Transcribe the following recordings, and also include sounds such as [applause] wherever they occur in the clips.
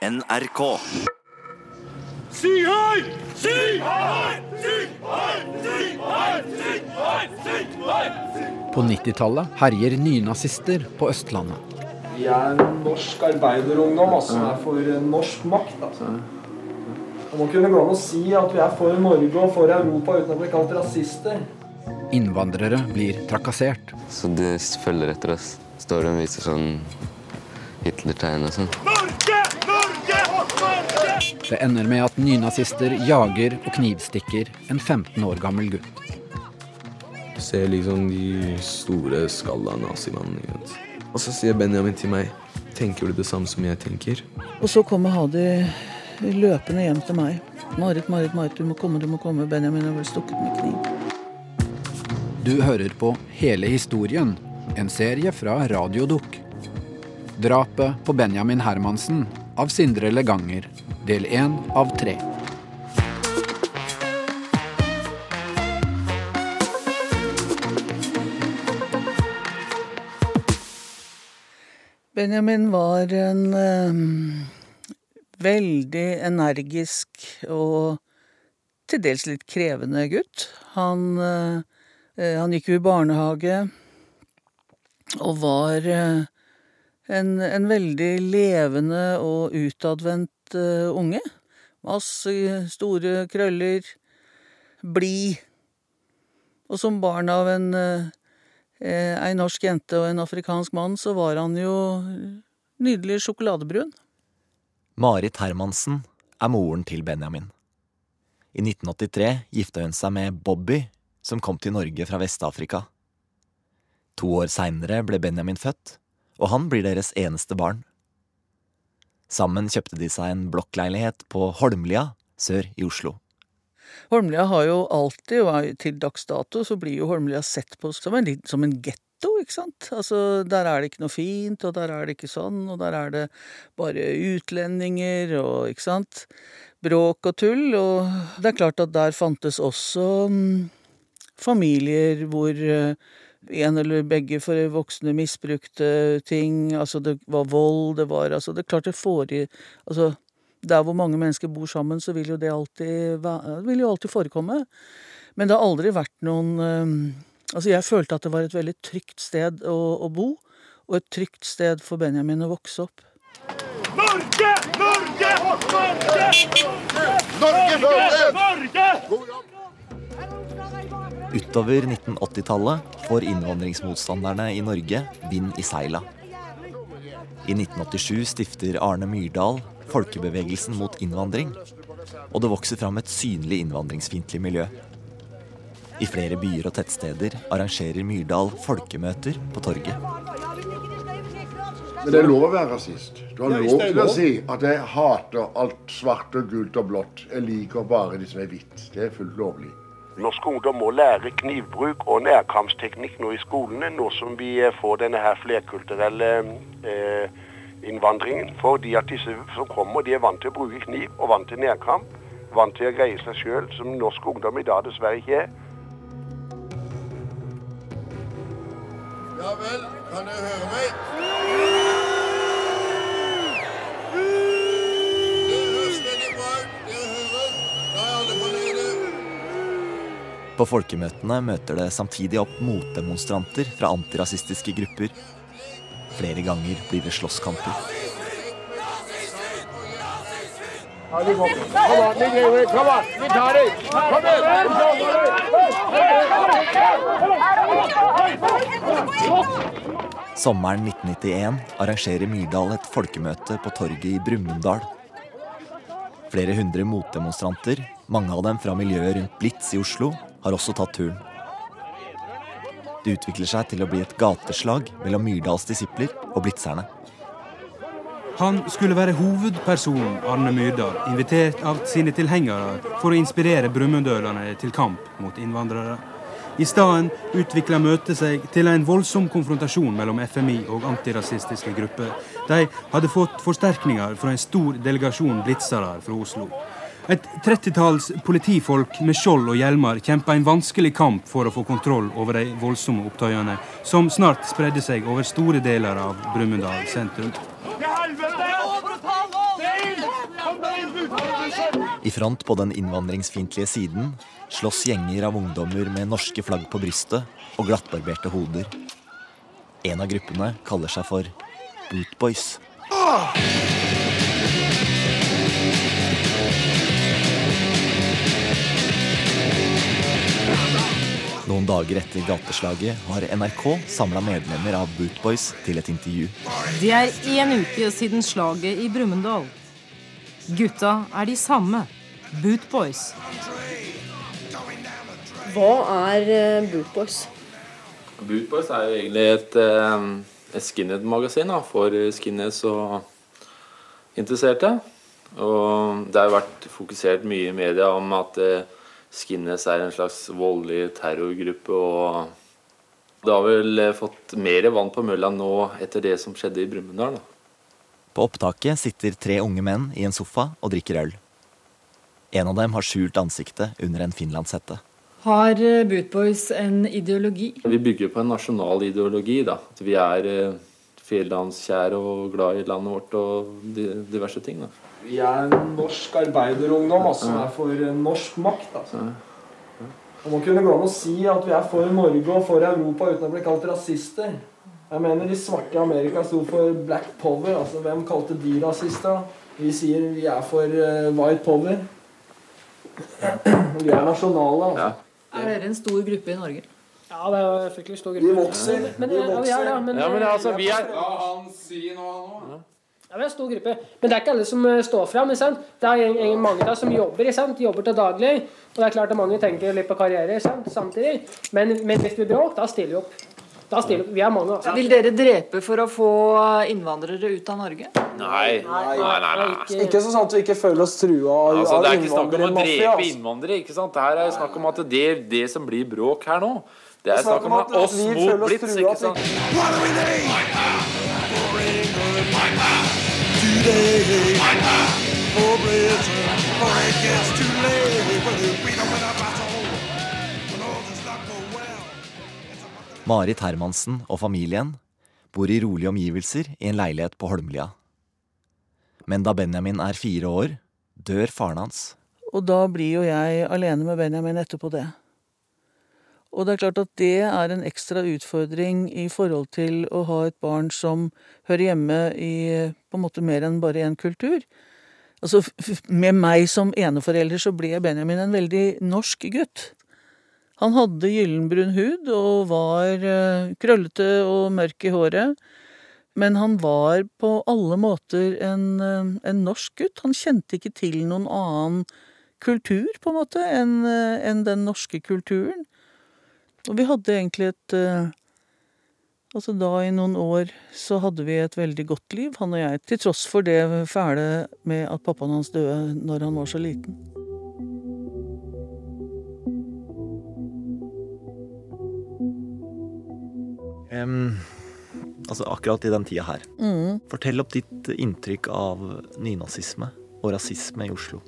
NRK. Syng høy! Syng høy! Syng høy! Syng høy! Syng høy! Syng høy! På 90-tallet herjer nynazister på Østlandet. Vi er en norsk arbeiderungdom altså, som er for norsk makt. Altså. Det må kunne gå an å si at vi er for Norge og for Europa uten å bli kalt rasister. Innvandrere blir trakassert. Så de følger etter oss. Står og viser sånn Hitler-tegn og sånn. Det ender med at nynazister jager og knivstikker en 15 år gammel gutt. Du ser liksom de store skalla nazimannene. Og så sier Benjamin til meg Tenker du det samme som jeg tenker? Og så kommer Hadi løpende hjem til meg. Marit, Marit, Marit, du må komme, du må komme. Benjamin har vel stukket med kniv. Du hører på Hele historien, en serie fra Radiodukk. Drapet på Benjamin Hermansen av Sindre Leganger, del én av tre. Benjamin var en eh, veldig energisk og til dels litt krevende gutt. Han, eh, eh, han gikk jo i barnehage og var eh, en, en veldig levende og utadvendt eh, unge. Masse store krøller, blid. Og som barn av en eh, ei norsk jente og en afrikansk mann, så var han jo nydelig sjokoladebrun. Marit Hermansen er moren til Benjamin. I 1983 gifta hun seg med Bobby, som kom til Norge fra Vest-Afrika. To år seinere ble Benjamin født, og han blir deres eneste barn. Sammen kjøpte de seg en blokkleilighet på Holmlia sør i Oslo. Holmlia har jo alltid, og til dags dato, så blir jo Holmlia sett på som en, som en getto, ikke sant? Altså, der er det ikke noe fint, og der er det ikke sånn, og der er det bare utlendinger, og ikke sant? Bråk og tull, og det er klart at der fantes også mm, familier hvor eh, en eller begge for voksne misbrukte ting, altså det var vold, det var altså Det er klart det foregir Altså der hvor mange mennesker bor sammen, så vil jo det alltid, vil jo alltid forekomme. Men det har aldri vært noen eh, Altså jeg følte at det var et veldig trygt sted å, å bo, og et trygt sted for Benjamin å vokse opp. Norge! Norge! Norge! Norge! Norge! Norge! Utover 1980-tallet får innvandringsmotstanderne i Norge vind i seila. I 1987 stifter Arne Myrdal Folkebevegelsen mot innvandring, og det vokser fram et synlig innvandringsfiendtlig miljø. I flere byer og tettsteder arrangerer Myrdal folkemøter på torget. Men det er lov å være rasist. Du har lov til å si at jeg hater alt svart og gult og blått. Jeg liker bare de som er hvitt. Det er fullt lovlig. Norsk ungdom må lære knivbruk og nærkampsteknikk nå i skolene, nå som vi eh, får denne her flerkulturelle eh, innvandringen. Fordi at disse som kommer, de er vant til å bruke kniv og vant til nærkamp. Vant til å greie seg sjøl, som norsk ungdom i dag dessverre ikke er. Ja vel, kan dere høre meg? På folkemøtene møter det samtidig opp motdemonstranter fra antirasistiske grupper. Flere ganger blir det slåsskamper. Sommeren 1991 arrangerer Myrdal et folkemøte på torget i Brumunddal. Flere hundre motdemonstranter, mange av dem fra miljøet rundt Blitz i Oslo, har også tatt turen. Det utvikler seg til å bli et gateslag mellom Myrdals disipler og blitzerne. Han skulle være hovedpersonen Arne Myrdal, invitert av sine tilhengere for å inspirere brumunddølene til kamp mot innvandrere. I stedet utvikla møtet seg til en voldsom konfrontasjon mellom FMI og antirasistiske grupper. De hadde fått forsterkninger fra en stor delegasjon blitzere fra Oslo. Et trettitalls politifolk med skjold og hjelmer kjempa en vanskelig kamp for å få kontroll over de voldsomme opptøyene, som snart spredde seg over store deler av Brumunddal sentrum. I front på den innvandringsfiendtlige siden slåss gjenger av ungdommer med norske flagg på brystet og glattbarberte hoder. En av gruppene kaller seg for Bootboys. Noen dager etter gateslaget har NRK samla medlemmer av Bootboys til et intervju. Det er én uke siden slaget i Brumunddal. Gutta er de samme. Bootboys. Hva er eh, Bootboys? Bootboys er jo egentlig et, eh, et skinhead-magasin for skinheads og interesserte. Og det har vært fokusert mye i media om at eh, skinheads er en slags voldelig terrorgruppe. og Det har vel fått mer vann på mølla nå etter det som skjedde i Brumunddal. På opptaket sitter tre unge menn i en sofa og drikker øl. En av dem har skjult ansiktet under en finlandshette. Har eh, Bootboys en ideologi? Vi bygger på en nasjonal ideologi. da. At vi er eh, fjellandskjære og glad i landet vårt og diverse ting. da. Vi er en norsk arbeiderungdom altså, som er for norsk makt. altså. Det må kunne gå an å si at vi er for Norge og for Europa uten å bli kalt rasister. Jeg mener De svarte i Amerika sto for black power. altså Hvem kalte de rasister? Vi sier vi er for uh, white power. Vi er nasjonale. altså. Er dere en stor gruppe i Norge? Ja, det er en fryktelig stor gruppe. Vi vokser. Men, Vi ja, vi Ja, men, Ja, men altså, vi er Ja, han sier noe, han òg. Ja, vi er en stor gruppe. Men det er ikke alle som eh, står fram. Det er en- en- mange da som jobber ikke sant? Jobber til daglig. Og det er klart at mange tenker litt på karriere sant? samtidig. Men, men hvis det blir bråk, da stiller vi opp. Da stiller vi. Vi er mange. Altså. Vil dere drepe for å få innvandrere ut av Norge? Nei. Nei, nei, nei. nei. Ikke så sant vi ikke føler oss trua av, Altså, det er ikke snakk om å drepe altså. innvandrere. ikke sant? Det her er snakk om at det, det som blir bråk her nå, det er snakk om at at oss vi mot føler oss Blitz. trua, ikke sant? Marit Hermansen og familien bor i rolige omgivelser i en leilighet på Holmlia. Men da Benjamin er fire år, dør faren hans. Og da blir jo jeg alene med Benjamin etterpå det. Og det er klart at det er en ekstra utfordring i forhold til å ha et barn som hører hjemme i på en måte mer enn bare én kultur. Altså, med meg som eneforelder så ble Benjamin en veldig norsk gutt. Han hadde gyllenbrun hud og var eh, krøllete og mørk i håret. Men han var på alle måter en, eh, en norsk gutt. Han kjente ikke til noen annen kultur, på en måte, enn en enn den norske kulturen. Og vi hadde egentlig et eh, Altså da i noen år så hadde vi et veldig godt liv, han og jeg, til tross for det fæle med at pappaen hans døde når han var så liten. Um, altså akkurat i den tida her. Mm. Fortell opp ditt inntrykk av nynazisme og rasisme i Oslo.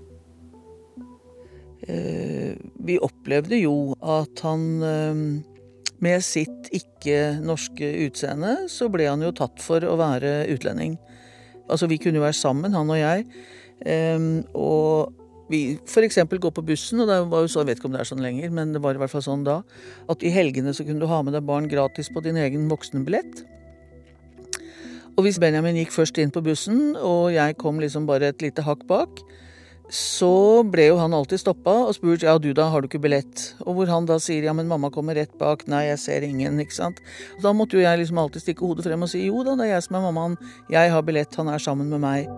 Eh, vi opplevde jo at han eh, med sitt ikke-norske utseende, så ble han jo tatt for å være utlending. Altså, vi kunne jo være sammen, han og jeg. Og vi f.eks. gå på bussen, og det var jo så, jeg vet ikke om det er sånn lenger, men det var i hvert fall sånn da, at i helgene så kunne du ha med deg barn gratis på din egen voksenbillett. Og hvis Benjamin gikk først inn på bussen, og jeg kom liksom bare et lite hakk bak, så ble jo han alltid stoppa og spurt ja du da, har du ikke billett? Og hvor han da sier ja men mamma kommer rett bak, nei jeg ser ingen, ikke sant. Da måtte jo jeg liksom alltid stikke hodet frem og si jo da, det er jeg som er mammaen, jeg har billett, han er sammen med meg.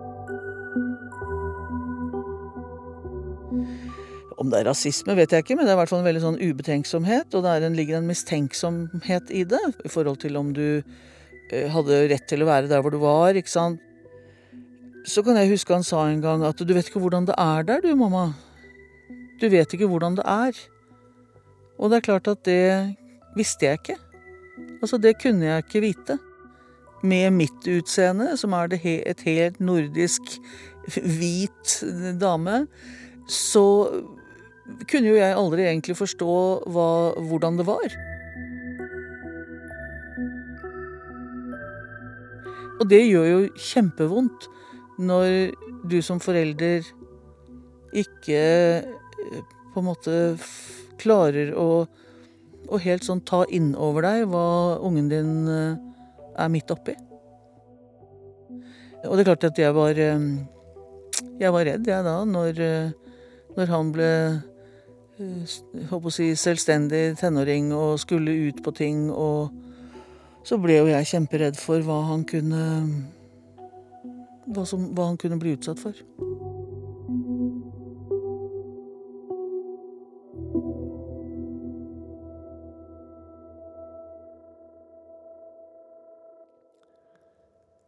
Om det er rasisme, vet jeg ikke, men det er i hvert fall en veldig sånn ubetenksomhet, og det en, ligger en mistenksomhet i det, i forhold til om du eh, hadde rett til å være der hvor du var, ikke sant. Så kan jeg huske han sa en gang at du vet ikke hvordan det er der, du, mamma. Du vet ikke hvordan det er. Og det er klart at det visste jeg ikke. Altså, det kunne jeg ikke vite. Med mitt utseende, som er he et helt nordisk hvit dame, så kunne jo jeg aldri egentlig forstå hva, hvordan det var. Og det gjør jo kjempevondt når du som forelder ikke eh, på en måte klarer å, å helt sånn ta inn over deg hva ungen din eh, er midt oppi. Og det er klart at jeg var Jeg var redd, jeg da, når, når han ble håper å si, selvstendig tenåring og skulle ut på ting. Og så ble jo jeg kjemperedd for hva han kunne hva, som, hva han kunne bli utsatt for.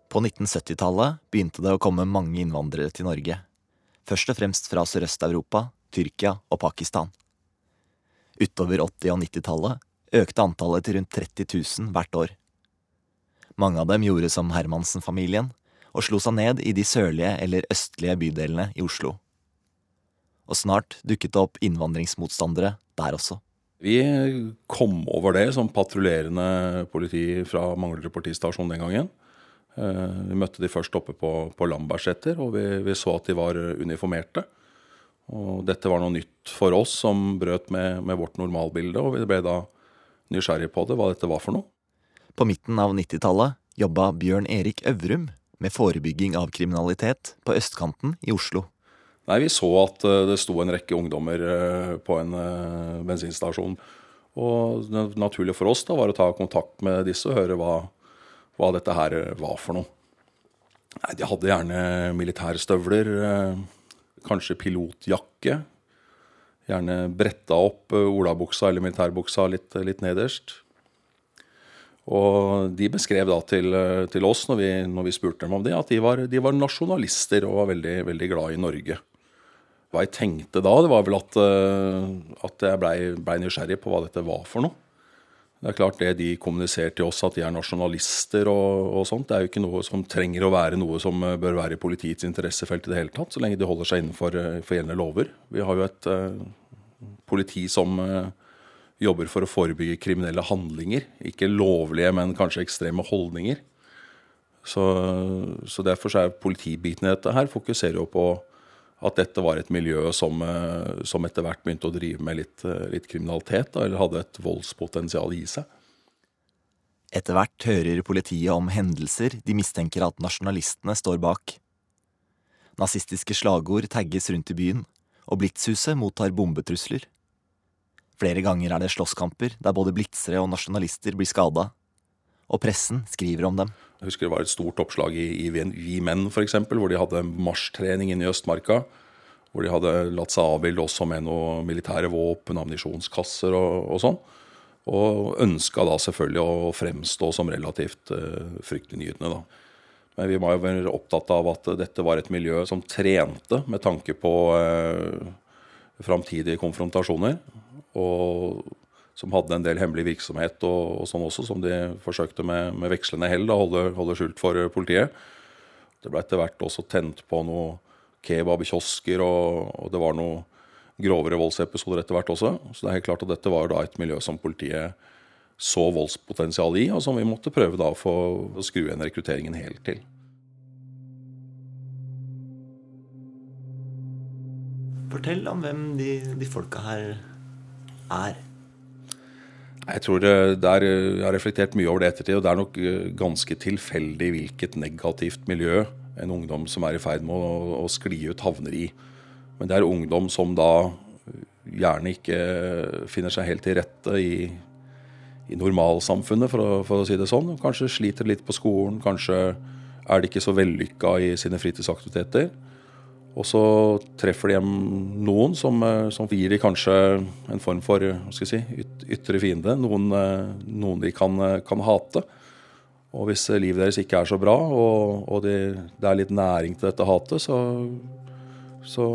På 1970-tallet begynte det å komme mange innvandrere til Norge. Først og fremst fra Sørøst-Europa, Tyrkia og Pakistan. Utover 80- og 90-tallet økte antallet til rundt 30 000 hvert år. Mange av dem gjorde som Hermansen-familien og slo seg ned i de sørlige eller østlige bydelene i Oslo. Og snart dukket det opp innvandringsmotstandere der også. Vi kom over det som patruljerende politi fra Manglerud politistasjon den gangen. Eh, vi møtte de først oppe på, på Lambertseter, og vi, vi, så at de var uniformerte. Og dette var noe nytt for oss som brøt med, med vårt normalbilde, og vi ble da nysgjerrige på det, hva dette var for noe. På midten av 90-tallet jobba Bjørn Erik Øvrum med forebygging av kriminalitet på østkanten i Oslo. Nei, Vi så at eh, det sto en rekke ungdommer eh, på en eh, bensinstasjon. Og det naturlige for oss da var å ta kontakt med disse og høre hva, hva dette her var for noe. Nei, De hadde gjerne militærstøvler, kanskje pilotjakke. Gjerne bretta opp olabuksa eller militærbuksa litt, litt nederst. Og de beskrev da til, til oss når vi, når vi, spurte dem om det, at de var, de var, nasjonalister og var veldig, veldig glad i Norge. Hva jeg tenkte da, det var vel at, eh, at jeg blei ble nysgjerrig på hva dette var for noe. Det er klart det de kommuniserer til oss, at de er nasjonalister og, og, sånt, det er jo ikke noe som trenger å være noe som eh, bør være i politiets interessefelt i det hele tatt, så lenge de holder seg innenfor eh, gjeldende lover. Vi har jo et uh, politi som uh, jobber for å forebygge kriminelle handlinger. Ikke lovlige, men kanskje ekstreme holdninger. Så, så derfor er politibiten i dette her fokuserer jo på at dette var et miljø som, eh, som etter hvert begynte å drive med litt, eh, litt kriminalitet, eller hadde et voldspotensial i seg. Etter hvert hører politiet om hendelser de mistenker at nasjonalistene står bak. Nazistiske slagord tagges rundt i byen, og Blitzhuset mottar bombetrusler. Flere ganger er det slåsskamper der både blitzere og nasjonalister blir skada. Og pressen skriver om dem. Jeg husker det var et stort oppslag i, i Vi Menn, f.eks., hvor de hadde marsjtrening inne i Østmarka. Hvor de hadde latt seg avbilde også med noen militære våpen, ammunisjonskasser og, og sånn. Og ønska da selvfølgelig å fremstå som relativt uh, fryktinngytende, da. Men vi var jo opptatt av at dette var et miljø som trente med tanke på uh, framtidige konfrontasjoner og som hadde en del hemmelig virksomhet og, og sånn også, som de forsøkte med, med vekslende hell å holde, holde, skjult for politiet. Det ble etter hvert også tent på noen kebabkiosker, og, og det var noen grovere voldsepisoder etter hvert også. Så det er helt klart at dette var da et miljø som politiet så voldspotensial i, og som vi måtte prøve da få å skru igjen rekrutteringen helt til. Fortell om hvem de, de folka her er? Jeg tror det, der, eh, Jeg har reflektert mye over det ettertid, og det er nok eh, ganske tilfeldig hvilket negativt miljø en ungdom som er i ferd med å, å skli ut, havner i. Men det er ungdom som da gjerne ikke finner seg helt til rette i, i normalsamfunnet, for å, for å si det sånn. Kanskje sliter litt på skolen, kanskje er de ikke så vellykka i sine fritidsaktiviteter. Og så treffer de hjem noen som, eh, som gir dem kanskje en form for si, ytre fiende. Noen, eh, noen de kan, eh, kan, hate. Og hvis livet deres ikke er så bra, og, og det, det, er litt næring til dette hatet, så, så,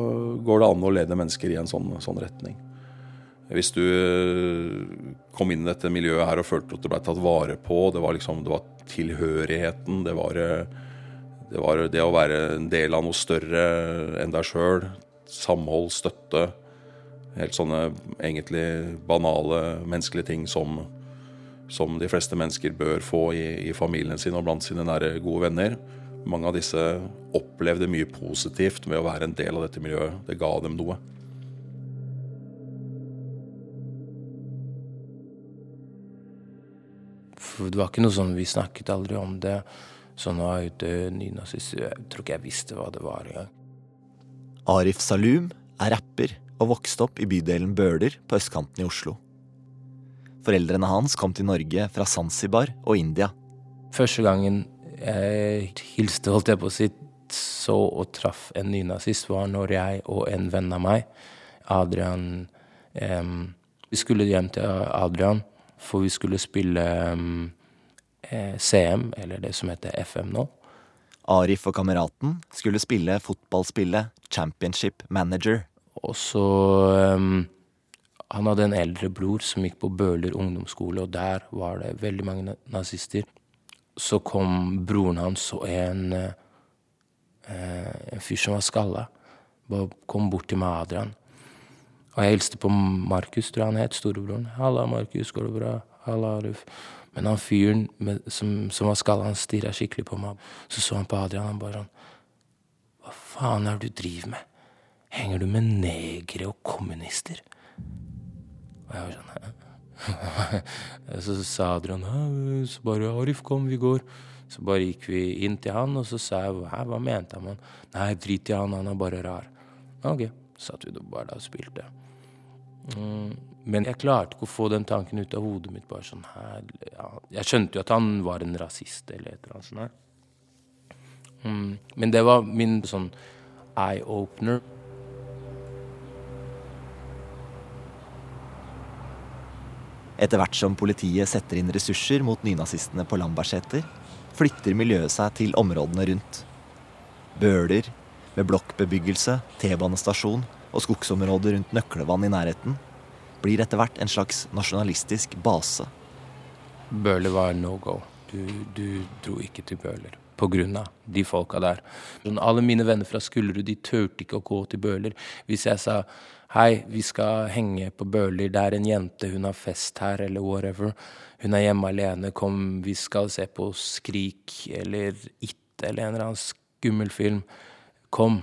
går det an å lede mennesker i en sånn, sånn retning. Hvis du kom inn i dette miljøet her og følte at du ble tatt vare på, det var, liksom, det var tilhørigheten, det var det var det å være en del av noe større enn deg sjøl. Samhold, støtte. Helt sånne egentlig banale menneskelige ting som, som de fleste mennesker bør få i, i familien sin og blant sine nære, gode venner. Mange av disse opplevde mye positivt med å være en del av dette miljøet. Det ga dem noe. Det var ikke noe sånn, Vi snakket aldri om det. Sånn jeg ute nynazist. Jeg tror ikke jeg visste hva det var engang. Arif Salum er rapper og vokste opp i bydelen Bøler på østkanten i Oslo. Foreldrene hans kom til Norge fra Zanzibar og India. Første gangen jeg hilste, holdt jeg på å si, så og traff en nynazist, var når jeg og en venn av meg, Adrian em, Vi skulle hjem til Adrian, for vi skulle spille eh, CM, eller det som heter FM nå. Arif og kameraten skulle spille fotballspillet Championship Manager. Og så um, Han hadde en eldre bror som gikk på Bøler ungdomsskole, og der var det veldig mange nazister. Så kom broren hans og en, eh, en fyr som var skalla, kom bort til meg, Adrian. Og jeg hilste på Markus, tror jeg han het, storebroren. 'Halla, Markus, går det bra?' 'Halla, Arif'. Men han fyren med, som, som var skalla, han stirra skikkelig på meg. Så så han på Adrian, han bare sånn 'Hva faen er det du driver med? Henger du med negere og kommunister?' Og jeg var sånn «Hæ?» [laughs] Så sa Adrian? Så bare 'Arif, kom, vi går'. Så bare gikk vi inn til han, og så sa jeg 'Hæ, hva mente han?' Nei, drit i han, han er bare rar. Ok, satt vi bare der og spilte. Mm, men jeg klarte ikke å få den tanken ut av hodet mitt. bare sånn her, ja. Jeg skjønte jo at han var en rasist eller et eller annet sånt. her. Mm, men det var min sånn eye-opener. Etter hvert som politiet setter inn ressurser mot nynazistene på Lambertseter, flytter miljøet seg til områdene rundt. Bøler, med blokkbebyggelse, T-banestasjon og skogsområder rundt Nøklevann i nærheten, blir etter hvert en slags nasjonalistisk base. Bøhler var no go. Du, du dro ikke til Bøhler av de folka der. Sånn, alle mine venner fra Skullerud de turte ikke å gå til Bøhler. Hvis jeg sa hei, vi skal henge på Bøhler, det er en jente, hun har fest her, eller whatever. Hun er hjemme alene, kom, vi skal se på Skrik eller It eller en eller annen skummel film. Kom.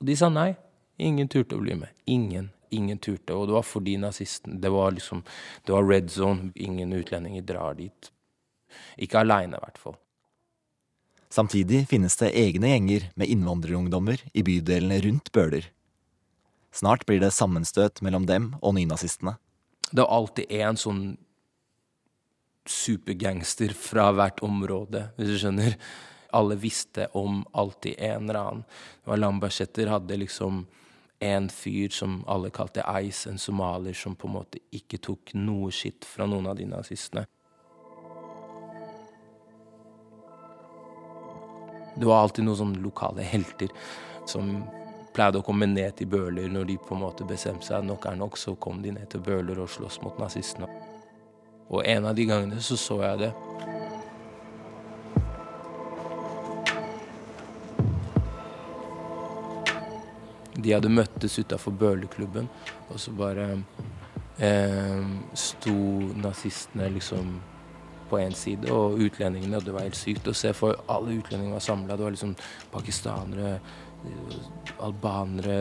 Og de sa nei. Ingen turte å bli med. Ingen. Ingen turte. Og det var fordi nazisten Det var liksom Det var red zone. Ingen utlendinger drar dit. Ikke aleine, i hvert fall. Samtidig finnes det egne gjenger med innvandrerungdommer i bydelene rundt Bøler. Snart blir det sammenstøt mellom dem og nynazistene. Det var alltid en sånn supergangster fra hvert område, hvis du skjønner. Alle visste om alltid en eller annen. Lambertseter hadde liksom en fyr som alle kalte Ice, en somalier som på en måte ikke tok noe skitt fra noen av de nazistene. Det var alltid noen sånne lokale helter som pleide å komme ned til Bøhler når de på en måte bestemte seg nok er nok, så kom de ned til Bøhler og sloss mot nazistene. Og en av de gangene så så jeg det. De hadde møttes utafor Bøhlerklubben, og så bare eh, sto nazistene liksom på én side, og utlendingene. Og det var helt sykt å se, for alle utlendingene var samla. Det var liksom pakistanere, albanere,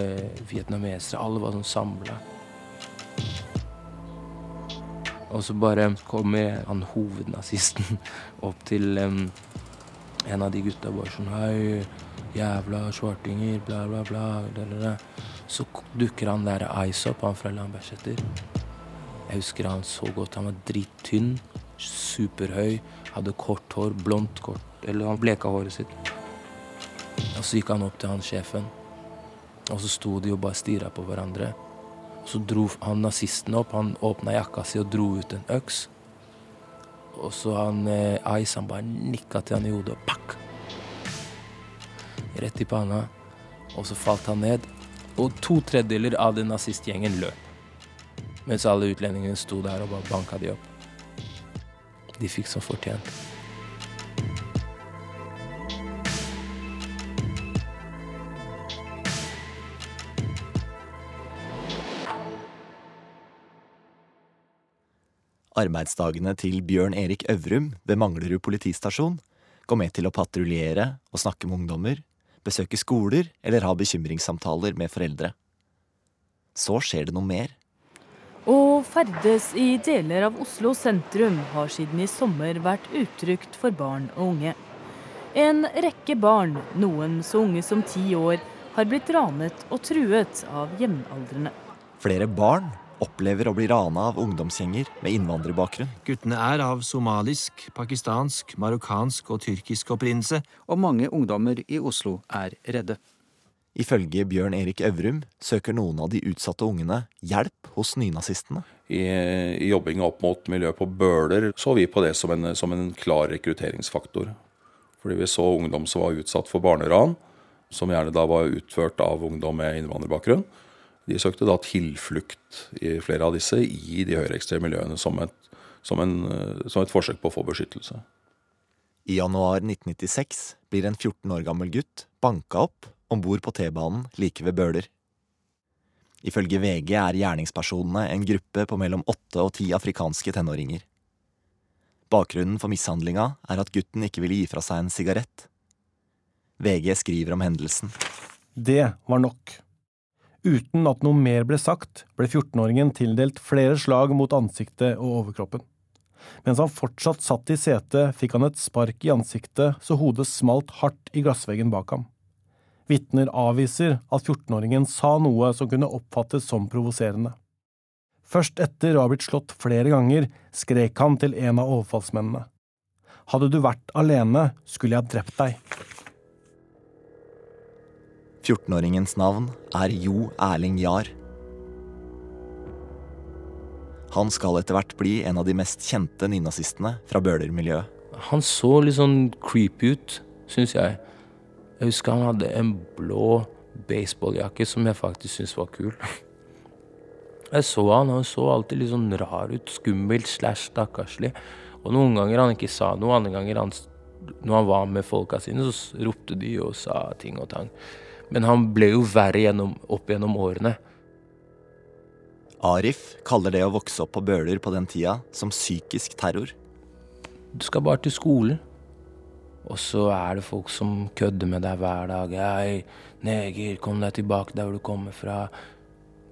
vietnamesere. Alle var sånn samla. Og så bare kommer han hovednazisten opp til um, en av de gutta bare sånn Hei, jævla svartinger, bla, bla, bla. bla, bla. Så dukker han der Ice opp, han fra Lambertseter. Jeg husker han så godt. Han var drittynn, superhøy, hadde kort hår, blondt kort Eller han bleka håret sitt. Og så gikk han opp til han sjefen, og så sto de og bare stirra på hverandre. Og så dro han nazisten opp, han åpna jakka si og dro ut en øks. Og så han eh, Ice han bare nikka til han i hodet, og pakk! Rett i panna. Og så falt han ned. Og to tredjedeler av den nazistgjengen løp. Mens alle utlendingene sto der og bare banka de opp. De fikk som fortjent. Arbeidsdagene til Bjørn Erik Øvrum ved Manglerud politistasjon går med til å patruljere og snakke med ungdommer, besøke skoler eller ha bekymringssamtaler med foreldre. Så skjer det noe mer. Å ferdes i deler av Oslo sentrum har siden i sommer vært utrygt for barn og unge. En rekke barn, noen så unge som ti år, har blitt ranet og truet av jevnaldrende. Flere barn opplever å bli rana av ungdomsgjenger med innvandrerbakgrunn. Guttene er av somalisk, pakistansk, marokkansk og tyrkisk opprinnelse. Og mange ungdommer i Oslo er redde. Ifølge Bjørn Erik Øvrum søker noen av de utsatte ungene hjelp hos nynazistene. I, I jobbinga opp mot miljøet på Bøler så vi på det som en, som en klar rekrutteringsfaktor. Fordi vi så ungdom som var utsatt for barneran, som gjerne da var utført av ungdom med innvandrerbakgrunn. De søkte da tilflukt i flere av disse i de høyreekstreme miljøene som et, som, en, som et forsøk på å få beskyttelse. I januar 1996 blir en 14 år gammel gutt banka opp om bord på T-banen like ved Bøler. Ifølge VG er gjerningspersonene en gruppe på mellom åtte og ti afrikanske tenåringer. Bakgrunnen for mishandlinga er at gutten ikke ville gi fra seg en sigarett. VG skriver om hendelsen. Det var nok. Uten at noe mer ble sagt, ble 14-åringen tildelt flere slag mot ansiktet og overkroppen. Mens han fortsatt satt i setet, fikk han et spark i ansiktet så hodet smalt hardt i glassveggen bak ham. Vitner avviser at 14-åringen sa noe som kunne oppfattes som provoserende. Først etter å ha blitt slått flere ganger, skrek han til en av overfallsmennene. Hadde du vært alene, skulle jeg drept deg. 14-åringens navn er Jo Erling Jahr. Han skal etter hvert bli en av de mest kjente nynazistene fra Bøhler-miljøet. Han så litt sånn creepy ut, syns jeg. Jeg husker han hadde en blå baseballjakke som jeg faktisk syntes var kul. Jeg så han, han så alltid litt sånn rar ut, skummel slash stakkarslig. Og noen ganger han ikke sa noe, andre ganger han, når han var med folka sine, så ropte de og sa ting og tang. Men han ble jo verre gjennom, opp gjennom årene. Arif kaller det å vokse opp på Bøler på den tida som psykisk terror. Du skal bare til skolen. Og så er det folk som kødder med deg hver dag. Hei, neger, kom deg tilbake der hvor du kommer fra.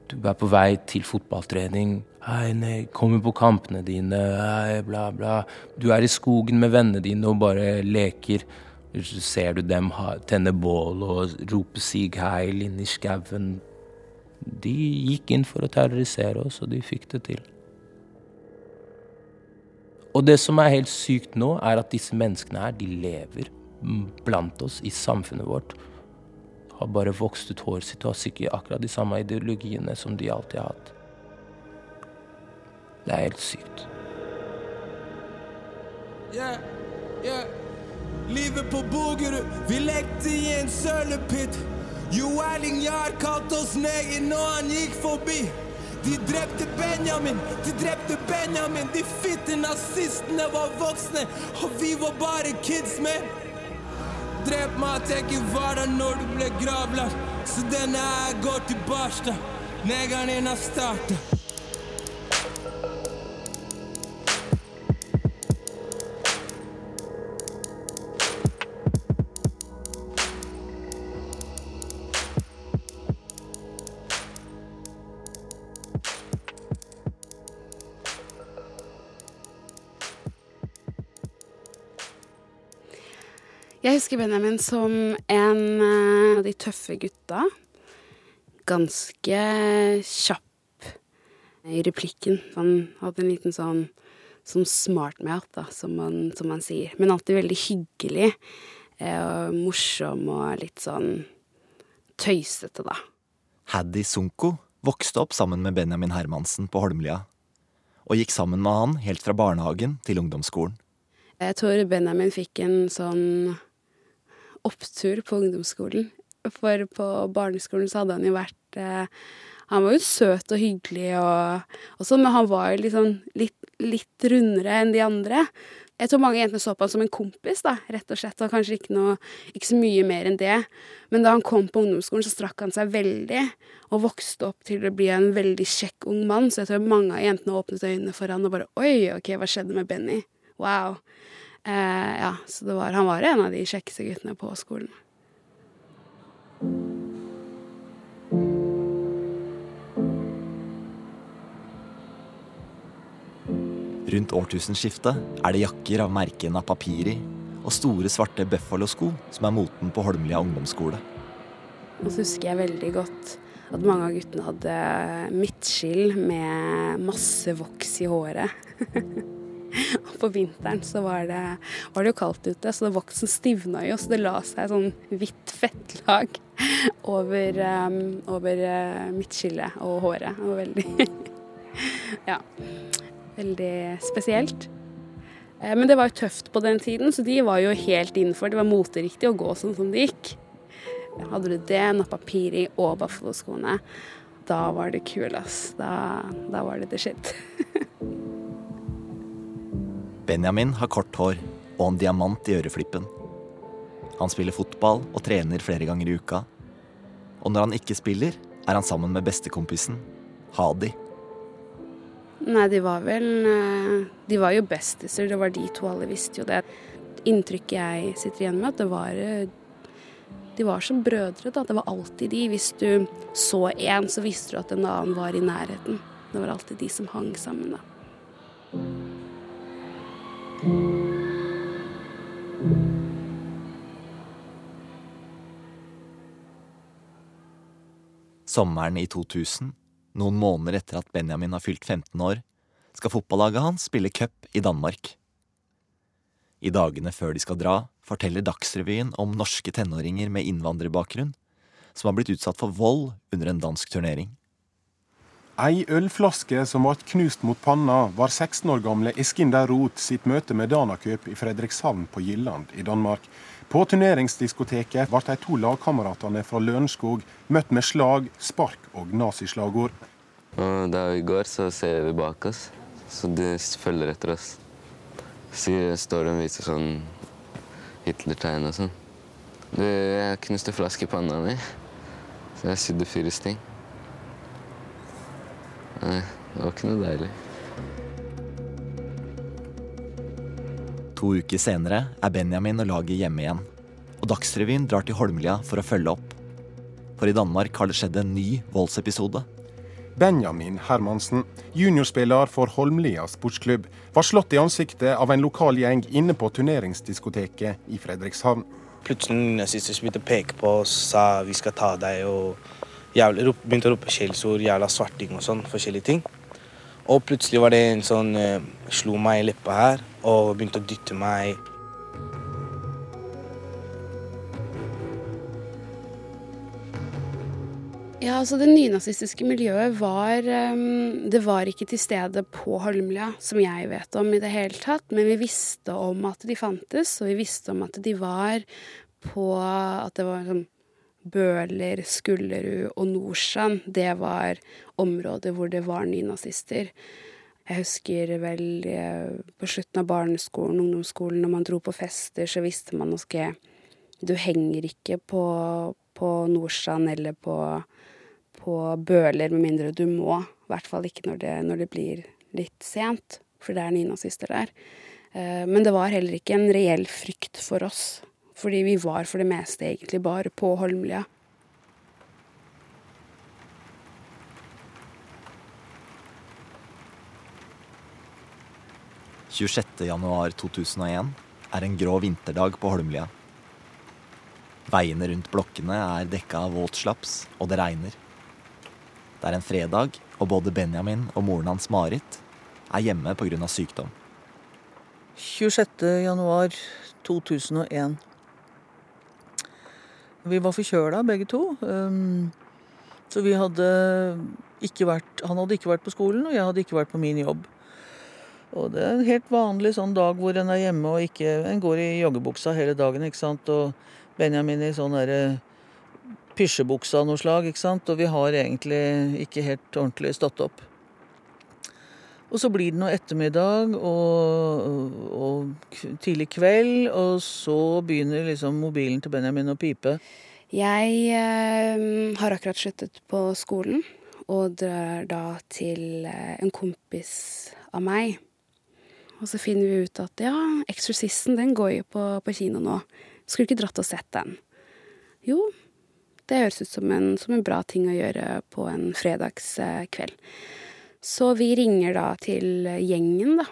Du er på vei til fotballtrening. Hei, neger, kommer på kampene dine. Hei, bla, bla. Du er i skogen med vennene dine og bare leker. Ser du dem tenne bål og rope 'sig heil' inni skauen. De gikk inn for å terrorisere oss, og de fikk det til. Og det som er helt sykt nå, er at disse menneskene her, de lever blant oss i samfunnet vårt. Har bare vokst ut håret sitt og har sikkert akkurat de samme ideologiene som de alltid har hatt. Det er helt sykt. Yeah, yeah. Livet på Bogerud, vi lekte i en sølepytt. Jo Erling Jahr kalte oss neger når han gikk forbi. De drepte Benjamin, de drepte Benjamin. De fitte nazistene var voksne, og vi var bare kids, man. Drep meg, at var der når du ble gravlagt. Så denne her går til Barstad. Negeren din har starta. Husker Benjamin som en eh, av de tøffe gutta. Ganske kjapp i replikken. Han hadde en liten sånn som smart mouth, da, som man, som man sier. Men alltid veldig hyggelig eh, og morsom og litt sånn tøysete, da. Haddy Sunko vokste opp sammen med Benjamin Hermansen på Holmlia, og gikk sammen med han helt fra barnehagen til ungdomsskolen. Jeg tror Benjamin fikk en sånn opptur på ungdomsskolen. For på barneskolen så hadde han jo vært eh, Han var jo søt og hyggelig og, og sånn, men han var jo liksom litt, litt rundere enn de andre. Jeg tror mange jentene så på han som en kompis, da, rett og slett, og kanskje ikke, noe, ikke så mye mer enn det. Men da han kom på ungdomsskolen, så strakk han seg veldig, og vokste opp til å bli en veldig kjekk ung mann, så jeg tror mange av jentene åpnet øynene for han og bare Oi, ok, hva skjedde med Benny? Wow. Eh, ja, så det var, han var en av de kjekkeste guttene på skolen. Rundt årtusenskiftet er det jakker av merket Napapiri og store, svarte Buffalo-sko som er moten på Holmlia ungdomsskole. Og så husker jeg veldig godt at mange av guttene hadde midtskill med masse voks i håret. [laughs] Og [laughs] på vinteren så var det, var det jo kaldt ute, så det voksen stivna jo, så det la seg sånn hvitt fettlag [laughs] over, um, over uh, midtskillet og håret. Det var veldig [laughs] Ja. Veldig spesielt. Eh, men det var jo tøft på den tiden, så de var jo helt innenfor. Det var moteriktig å gå sånn som det gikk. Hadde du det, napapiri og Buffalo-skoene, da var det kul, ass. Da, da var det the shit. Benjamin har kort hår og en diamant i øreflippen. Han spiller fotball og trener flere ganger i uka. Og når han ikke spiller, er han sammen med bestekompisen Hadi. Nei, de var vel eh, De var jo bestiser, det var de to, alle visste jo det. Inntrykket jeg sitter igjen med, at det var eh, De var som brødre, da. Det var alltid de. Hvis du så én, så visste du at en annen var i nærheten. Det var alltid de som hang sammen, da. Sommeren i 2000, noen måneder etter at Benjamin har fylt 15 år, skal fotballaget hans spille cup i Danmark. I dagene før de skal dra, forteller Dagsrevyen om norske tenåringer med innvandrerbakgrunn som har blitt utsatt for vold under en dansk turnering. Ei ølflaske som ble knust mot panna, var 16 år gamle Eskinder Roth sitt møte med Danakøp i Fredrikshavn på Gilland i Danmark. På turneringsdiskoteket ble de to lagkameratene fra Lørenskog møtt med slag, spark og nazislagord. Og da vi går, så ser vi bak oss, så de følger etter oss. Så står de og viser sånn Hitler-tegn og sånn. Jeg knuste flaske i panna mi, så jeg sydde fyr i sting. Nei, det var ikke noe deilig. To uker senere er Benjamin og laget hjemme igjen. Og Dagsrevyen drar til Holmlia for å følge opp. For i Danmark har det skjedd en ny voldsepisode. Benjamin Hermansen, juniorspiller for Holmlia sportsklubb, var slått i ansiktet av en lokal gjeng inne på turneringsdiskoteket i Fredrikshavn. Plutselig nazister begynte å peke på oss og sa vi skal ta deg. og jævlig, begynte å rope skjellsord, jævla svarting og sånn. Forskjellige ting. Og plutselig var det en sånn uh, Slo meg i leppa her og begynte å dytte meg. Ja, altså Det nynazistiske miljøet var um, Det var ikke til stede på Holmlia, som jeg vet om i det hele tatt. Men vi visste om at de fantes, og vi visste om at de var på At det var sånn Bøler, Skullerud og Nordstrand, det var områder hvor det var nynazister. Jeg husker vel eh, på slutten av barneskolen, ungdomsskolen, når man dro på fester, så visste man ikke du henger ikke på, på Nordstrand eller på, på Bøler med mindre du må. I hvert fall ikke når det, når det blir litt sent, for det er nynazister der. Eh, men det var heller ikke en reell frykt for oss. Fordi vi var for det meste egentlig bare på Holmlia. januar 2001 er en grå vinterdag på Holmlia. Veiene rundt blokkene er dekka av våtslaps, og det regner. Det er en fredag, og både Benjamin og moren hans Marit er hjemme pga. sykdom. 26. januar 2001. Vi var forkjøla begge to. Um, så vi hadde ikke vært Han hadde ikke vært på skolen, og jeg hadde ikke vært på min jobb. Og det er en helt vanlig sånn dag hvor en er hjemme og ikke En går i joggebuksa hele dagen, ikke sant. Og Benjamin i sånn derre pysjebuksa av noe slag, ikke sant. Og vi har egentlig ikke helt ordentlig stått opp. Og så blir det noe ettermiddag og, og, tidlig kveld, og så begynner liksom mobilen til Benjamin å pipe. Jeg eh, har akkurat sluttet på skolen og drar da til eh, en kompis av meg. Og så finner vi ut at ja, 'Eksorsisten' den går jo på, på kino nå. Skulle ikke dratt og sett den. Jo, det høres ut som en, som en bra ting å gjøre på en fredagskveld. Så vi ringer da til gjengen, da.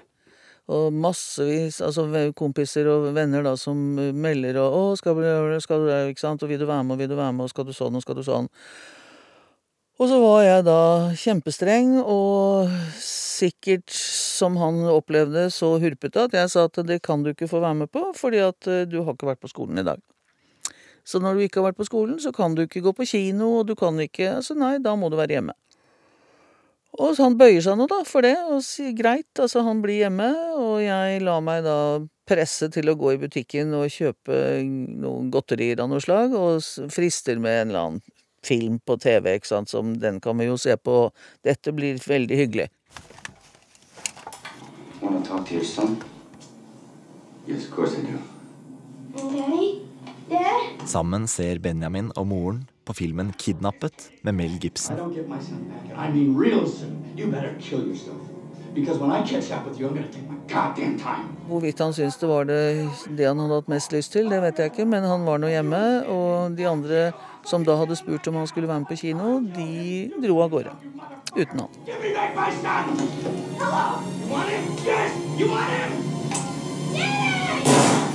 Og massevis altså kompiser og venner da som melder og 'Å, skal du, skal du ikke sant? Og vil du være med, og vil du være med, og skal du sånn, og skal du sånn'. Og så var jeg da kjempestreng, og sikkert, som han opplevde, så hurpete at jeg sa at det kan du ikke få være med på, fordi at eh, du har ikke vært på skolen i dag. Så når du ikke har vært på skolen, så kan du ikke gå på kino, og du kan ikke Altså nei, da må du være hjemme. Og så han bøyer seg nå, da, for det, og sier greit, altså han blir hjemme, og jeg lar meg da presse til å gå i butikken og kjøpe noen godterier av noe slag, og frister med en eller annen film på TV, ikke sant, som den kan vi jo se på. Dette blir veldig hyggelig. Want to talk to your son? Yes, of course I do. Daddy? Dad? Sammen ser Benjamin og moren på filmen 'Kidnappet' med Mel Gibson. I don't get my son back, and I mean real soon. You better kill yourself. Because when I catch up with you, I'm gonna take my goddamn time. Hvorvidt han syntes det var det, det han hadde hatt mest lyst til, det vet jeg ikke, men han var nå hjemme, og de andre som da hadde spurt om han skulle være med på kino, de dro av gårde. Uten han. Hello! You want him? Yes! You want him? Yes!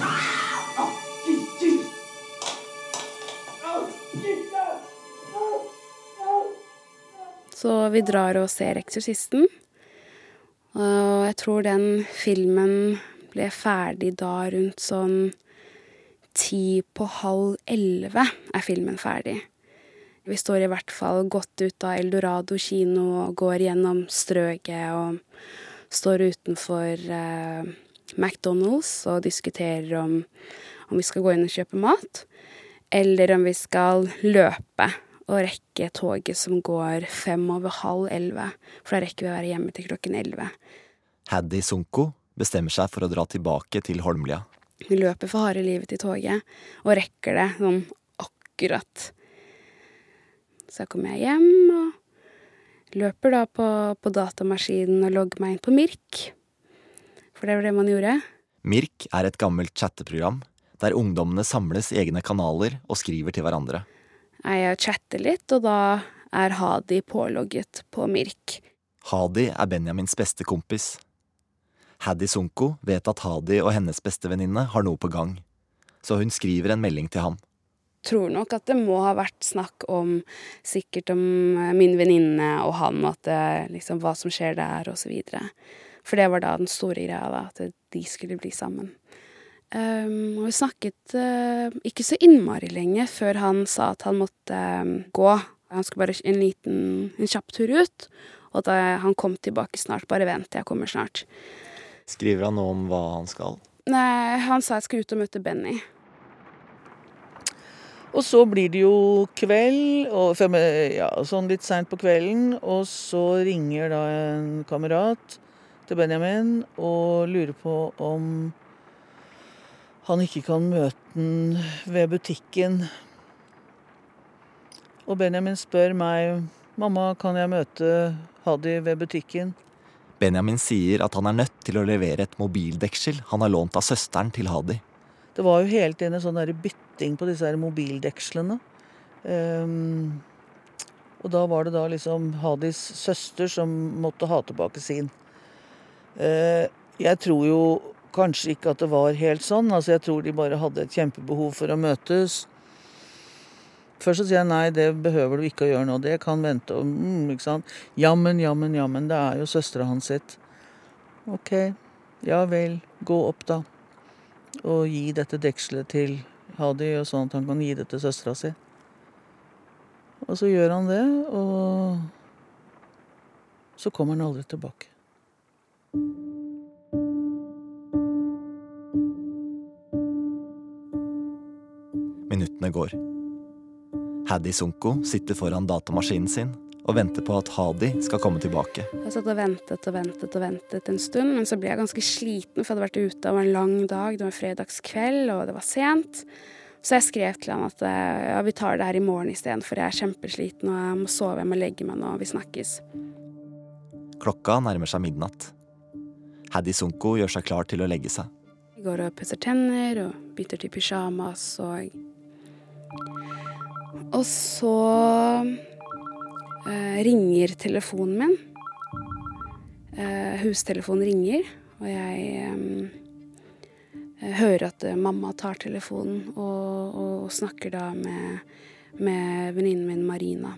Så vi drar og ser 'Eksorsisten'. Og jeg tror den filmen ble ferdig da rundt sånn ti på halv elleve er filmen ferdig. Vi står i hvert fall godt ut av Eldorado kino og går gjennom strøket og står utenfor eh, McDonald's og diskuterer om, om vi skal gå inn og kjøpe mat, eller om vi skal løpe og rekke toget som går fem over halv elleve, for da rekker vi å være hjemme til klokken elleve. Haddy Sunko bestemmer seg for å dra tilbake til Holmlia. Vi løper for harde livet til toget, og rekker det sånn akkurat. Så kommer jeg hjem og løper da på, på datamaskinen og logger meg inn på Mirk. For det var det man gjorde. Mirk er et gammelt chatteprogram der ungdommene samles i egne kanaler og skriver til hverandre. Jeg chatter litt, og da er Hadi pålogget på Mirk. Hadi er Benjamins beste kompis. Haddy Sunko vet at Hadi og hennes bestevenninne har noe på gang, så hun skriver en melding til ham. Tror nok at det må ha vært snakk om sikkert om min venninne og han, og at det, liksom hva som skjer der, og så videre. For det var da den store greia, da, at de skulle bli sammen. Um, og vi snakket uh, ikke så innmari lenge før han sa at han måtte um, gå. Han skulle bare en liten, en kjapp tur ut, og at uh, han kom tilbake snart. Bare vent, jeg kommer snart. Skriver han noe om hva han skal? Nei, han sa jeg skulle ut og møte Benny. Og så blir det jo kveld, og ja, sånn litt seint på kvelden, og så ringer da en kamerat til Benjamin og lurer på om han ikke kan møte den ved butikken. Og Benjamin spør meg mamma, kan jeg møte Hadi ved butikken. Benjamin sier at han er nødt til å levere et mobildeksel han har lånt av søsteren til Hadi. Det var jo hele tiden en sånn bytting på disse her mobildekslene. Um, og da var det da liksom Hadis søster som måtte ha tilbake sin. Uh, jeg tror jo kanskje ikke at det var helt sånn. Altså Jeg tror de bare hadde et kjempebehov for å møtes. Først så sier jeg nei, det behøver du ikke å gjøre nå, det kan vente. Og, mm, ikke sant? Jammen, jammen, jammen, det er jo søstera hans sitt. Ok, ja vel, gå opp da. Og gi dette dekselet til Hadi, og sånn at han kan gi det til søstera si. Og så gjør han det, og så kommer han aldri tilbake. Minuttene går. Haddy Sunko sitter foran datamaskinen sin og venter på at Hadi skal komme tilbake. Jeg satt og ventet og ventet og ventet en stund, men så ble jeg ganske sliten, for jeg hadde vært ute. over en lang dag, det var fredagskveld, og det var sent. Så jeg skrev til han at ja, vi tar det her i morgen istedenfor. Jeg er kjempesliten og jeg må sove, jeg må legge meg nå, vi snakkes. Klokka nærmer seg midnatt. Haddy Sunko gjør seg klar til å legge seg. Jeg går og pusser tenner og bytter til pysjamas og Og så eh, ringer telefonen min. Eh, hustelefonen ringer, og jeg eh, hører at eh, mamma tar telefonen og, og snakker da med, med venninnen min Marina.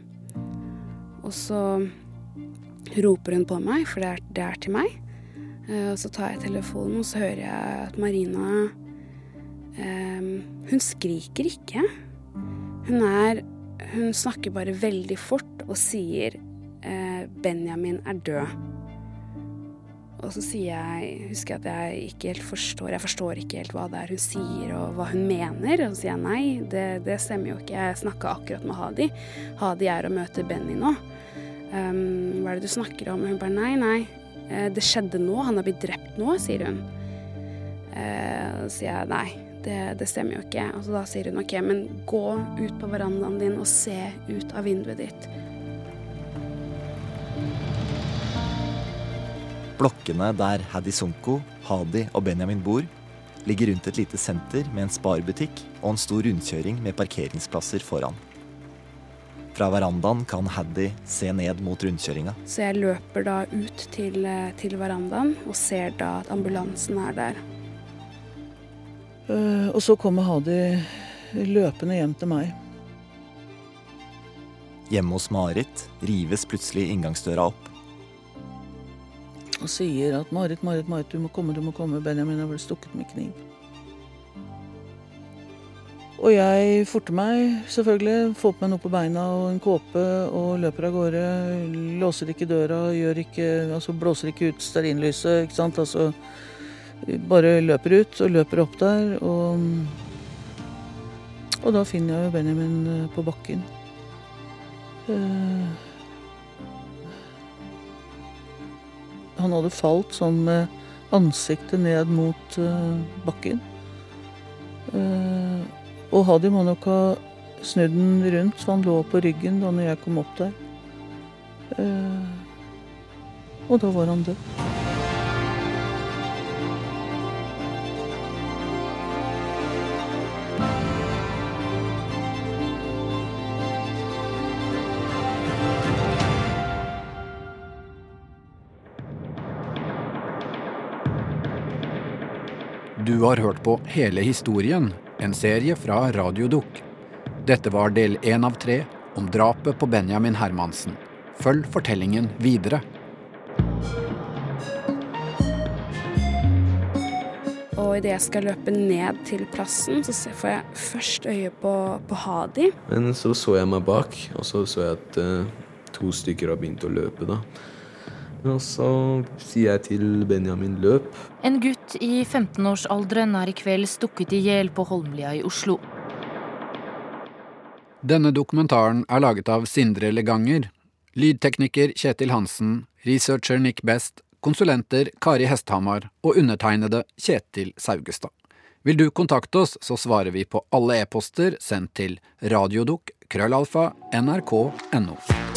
Og så roper hun på meg, for det er, det er til meg. Eh, og så tar jeg telefonen, og så hører jeg at Marina eh, Hun skriker ikke. Hun er Hun snakker bare veldig fort og sier eh, 'Benjamin er død'. Og så sier jeg Husker jeg at jeg ikke helt forstår Jeg forstår ikke helt hva det er hun sier og hva hun mener. Og så sier jeg nei, det, det stemmer jo ikke. Jeg snakka akkurat med Hadi. Hadi er å møte Benny nå. Um, hva er det du snakker om? Hun bare nei, nei. Eh, det skjedde nå. Han har blitt drept nå, sier hun. Uh, så sier jeg nei, det, det stemmer jo ikke. Og da sier hun ok, men gå ut på verandaen din og se ut av vinduet ditt. Blokkene der Haddy Sunko, Hadi og Benjamin bor, ligger rundt et lite senter med en sparbutikk og en stor rundkjøring med parkeringsplasser foran. Fra verandaen kan Haddy se ned mot rundkjøringa. Så jeg løper da ut til, eh, til verandaen og ser da at ambulansen er der. Eh, og så kommer Hadi løpende hjem til meg. Hjemme hos Marit rives plutselig inngangsdøra opp. og sier at 'Marit, Marit, Marit, du må komme, du må komme. Benjamin har blitt stukket med kniv'. Og jeg forter meg, selvfølgelig. Får på meg noe på beina og en kåpe og løper av gårde. Låser ikke døra, ikke, altså blåser ikke ut stearinlyset, ikke sant. Altså bare løper ut og løper opp der. Og, og da finner jeg jo Benjamin eh, på bakken. Eh, Han hadde falt sånn med ansiktet ned mot eh, bakken. Eh, og Hadi må nok ha snudd den rundt, så han lå på ryggen da når jeg kom opp der. Eh, og da var han død. Du har hørt på Hele historien, en serie fra Radio Dukk. Dette var del én av tre om drapet på Benjamin Hermansen. Følg fortellingen videre. Og idet jeg skal løpe ned til plassen, så får jeg først øye på, på Hadi. Men så så jeg meg bak, og så så jeg at uh, to stykker har begynt å løpe, da. Og så sier jeg til Benjamin løp. En gutt i 15-årsalderen er i kveld stukket i hjel på Holmlia i Oslo. Denne dokumentaren er laget av Sindre Leganger. Lydtekniker Kjetil Hansen, researcher Nick Best, konsulenter Kari Hesthamar og undertegnede Kjetil Saugestad. Vil du kontakte oss, så svarer vi på alle e-poster sendt til radiodukk krøllalfa nrk.no.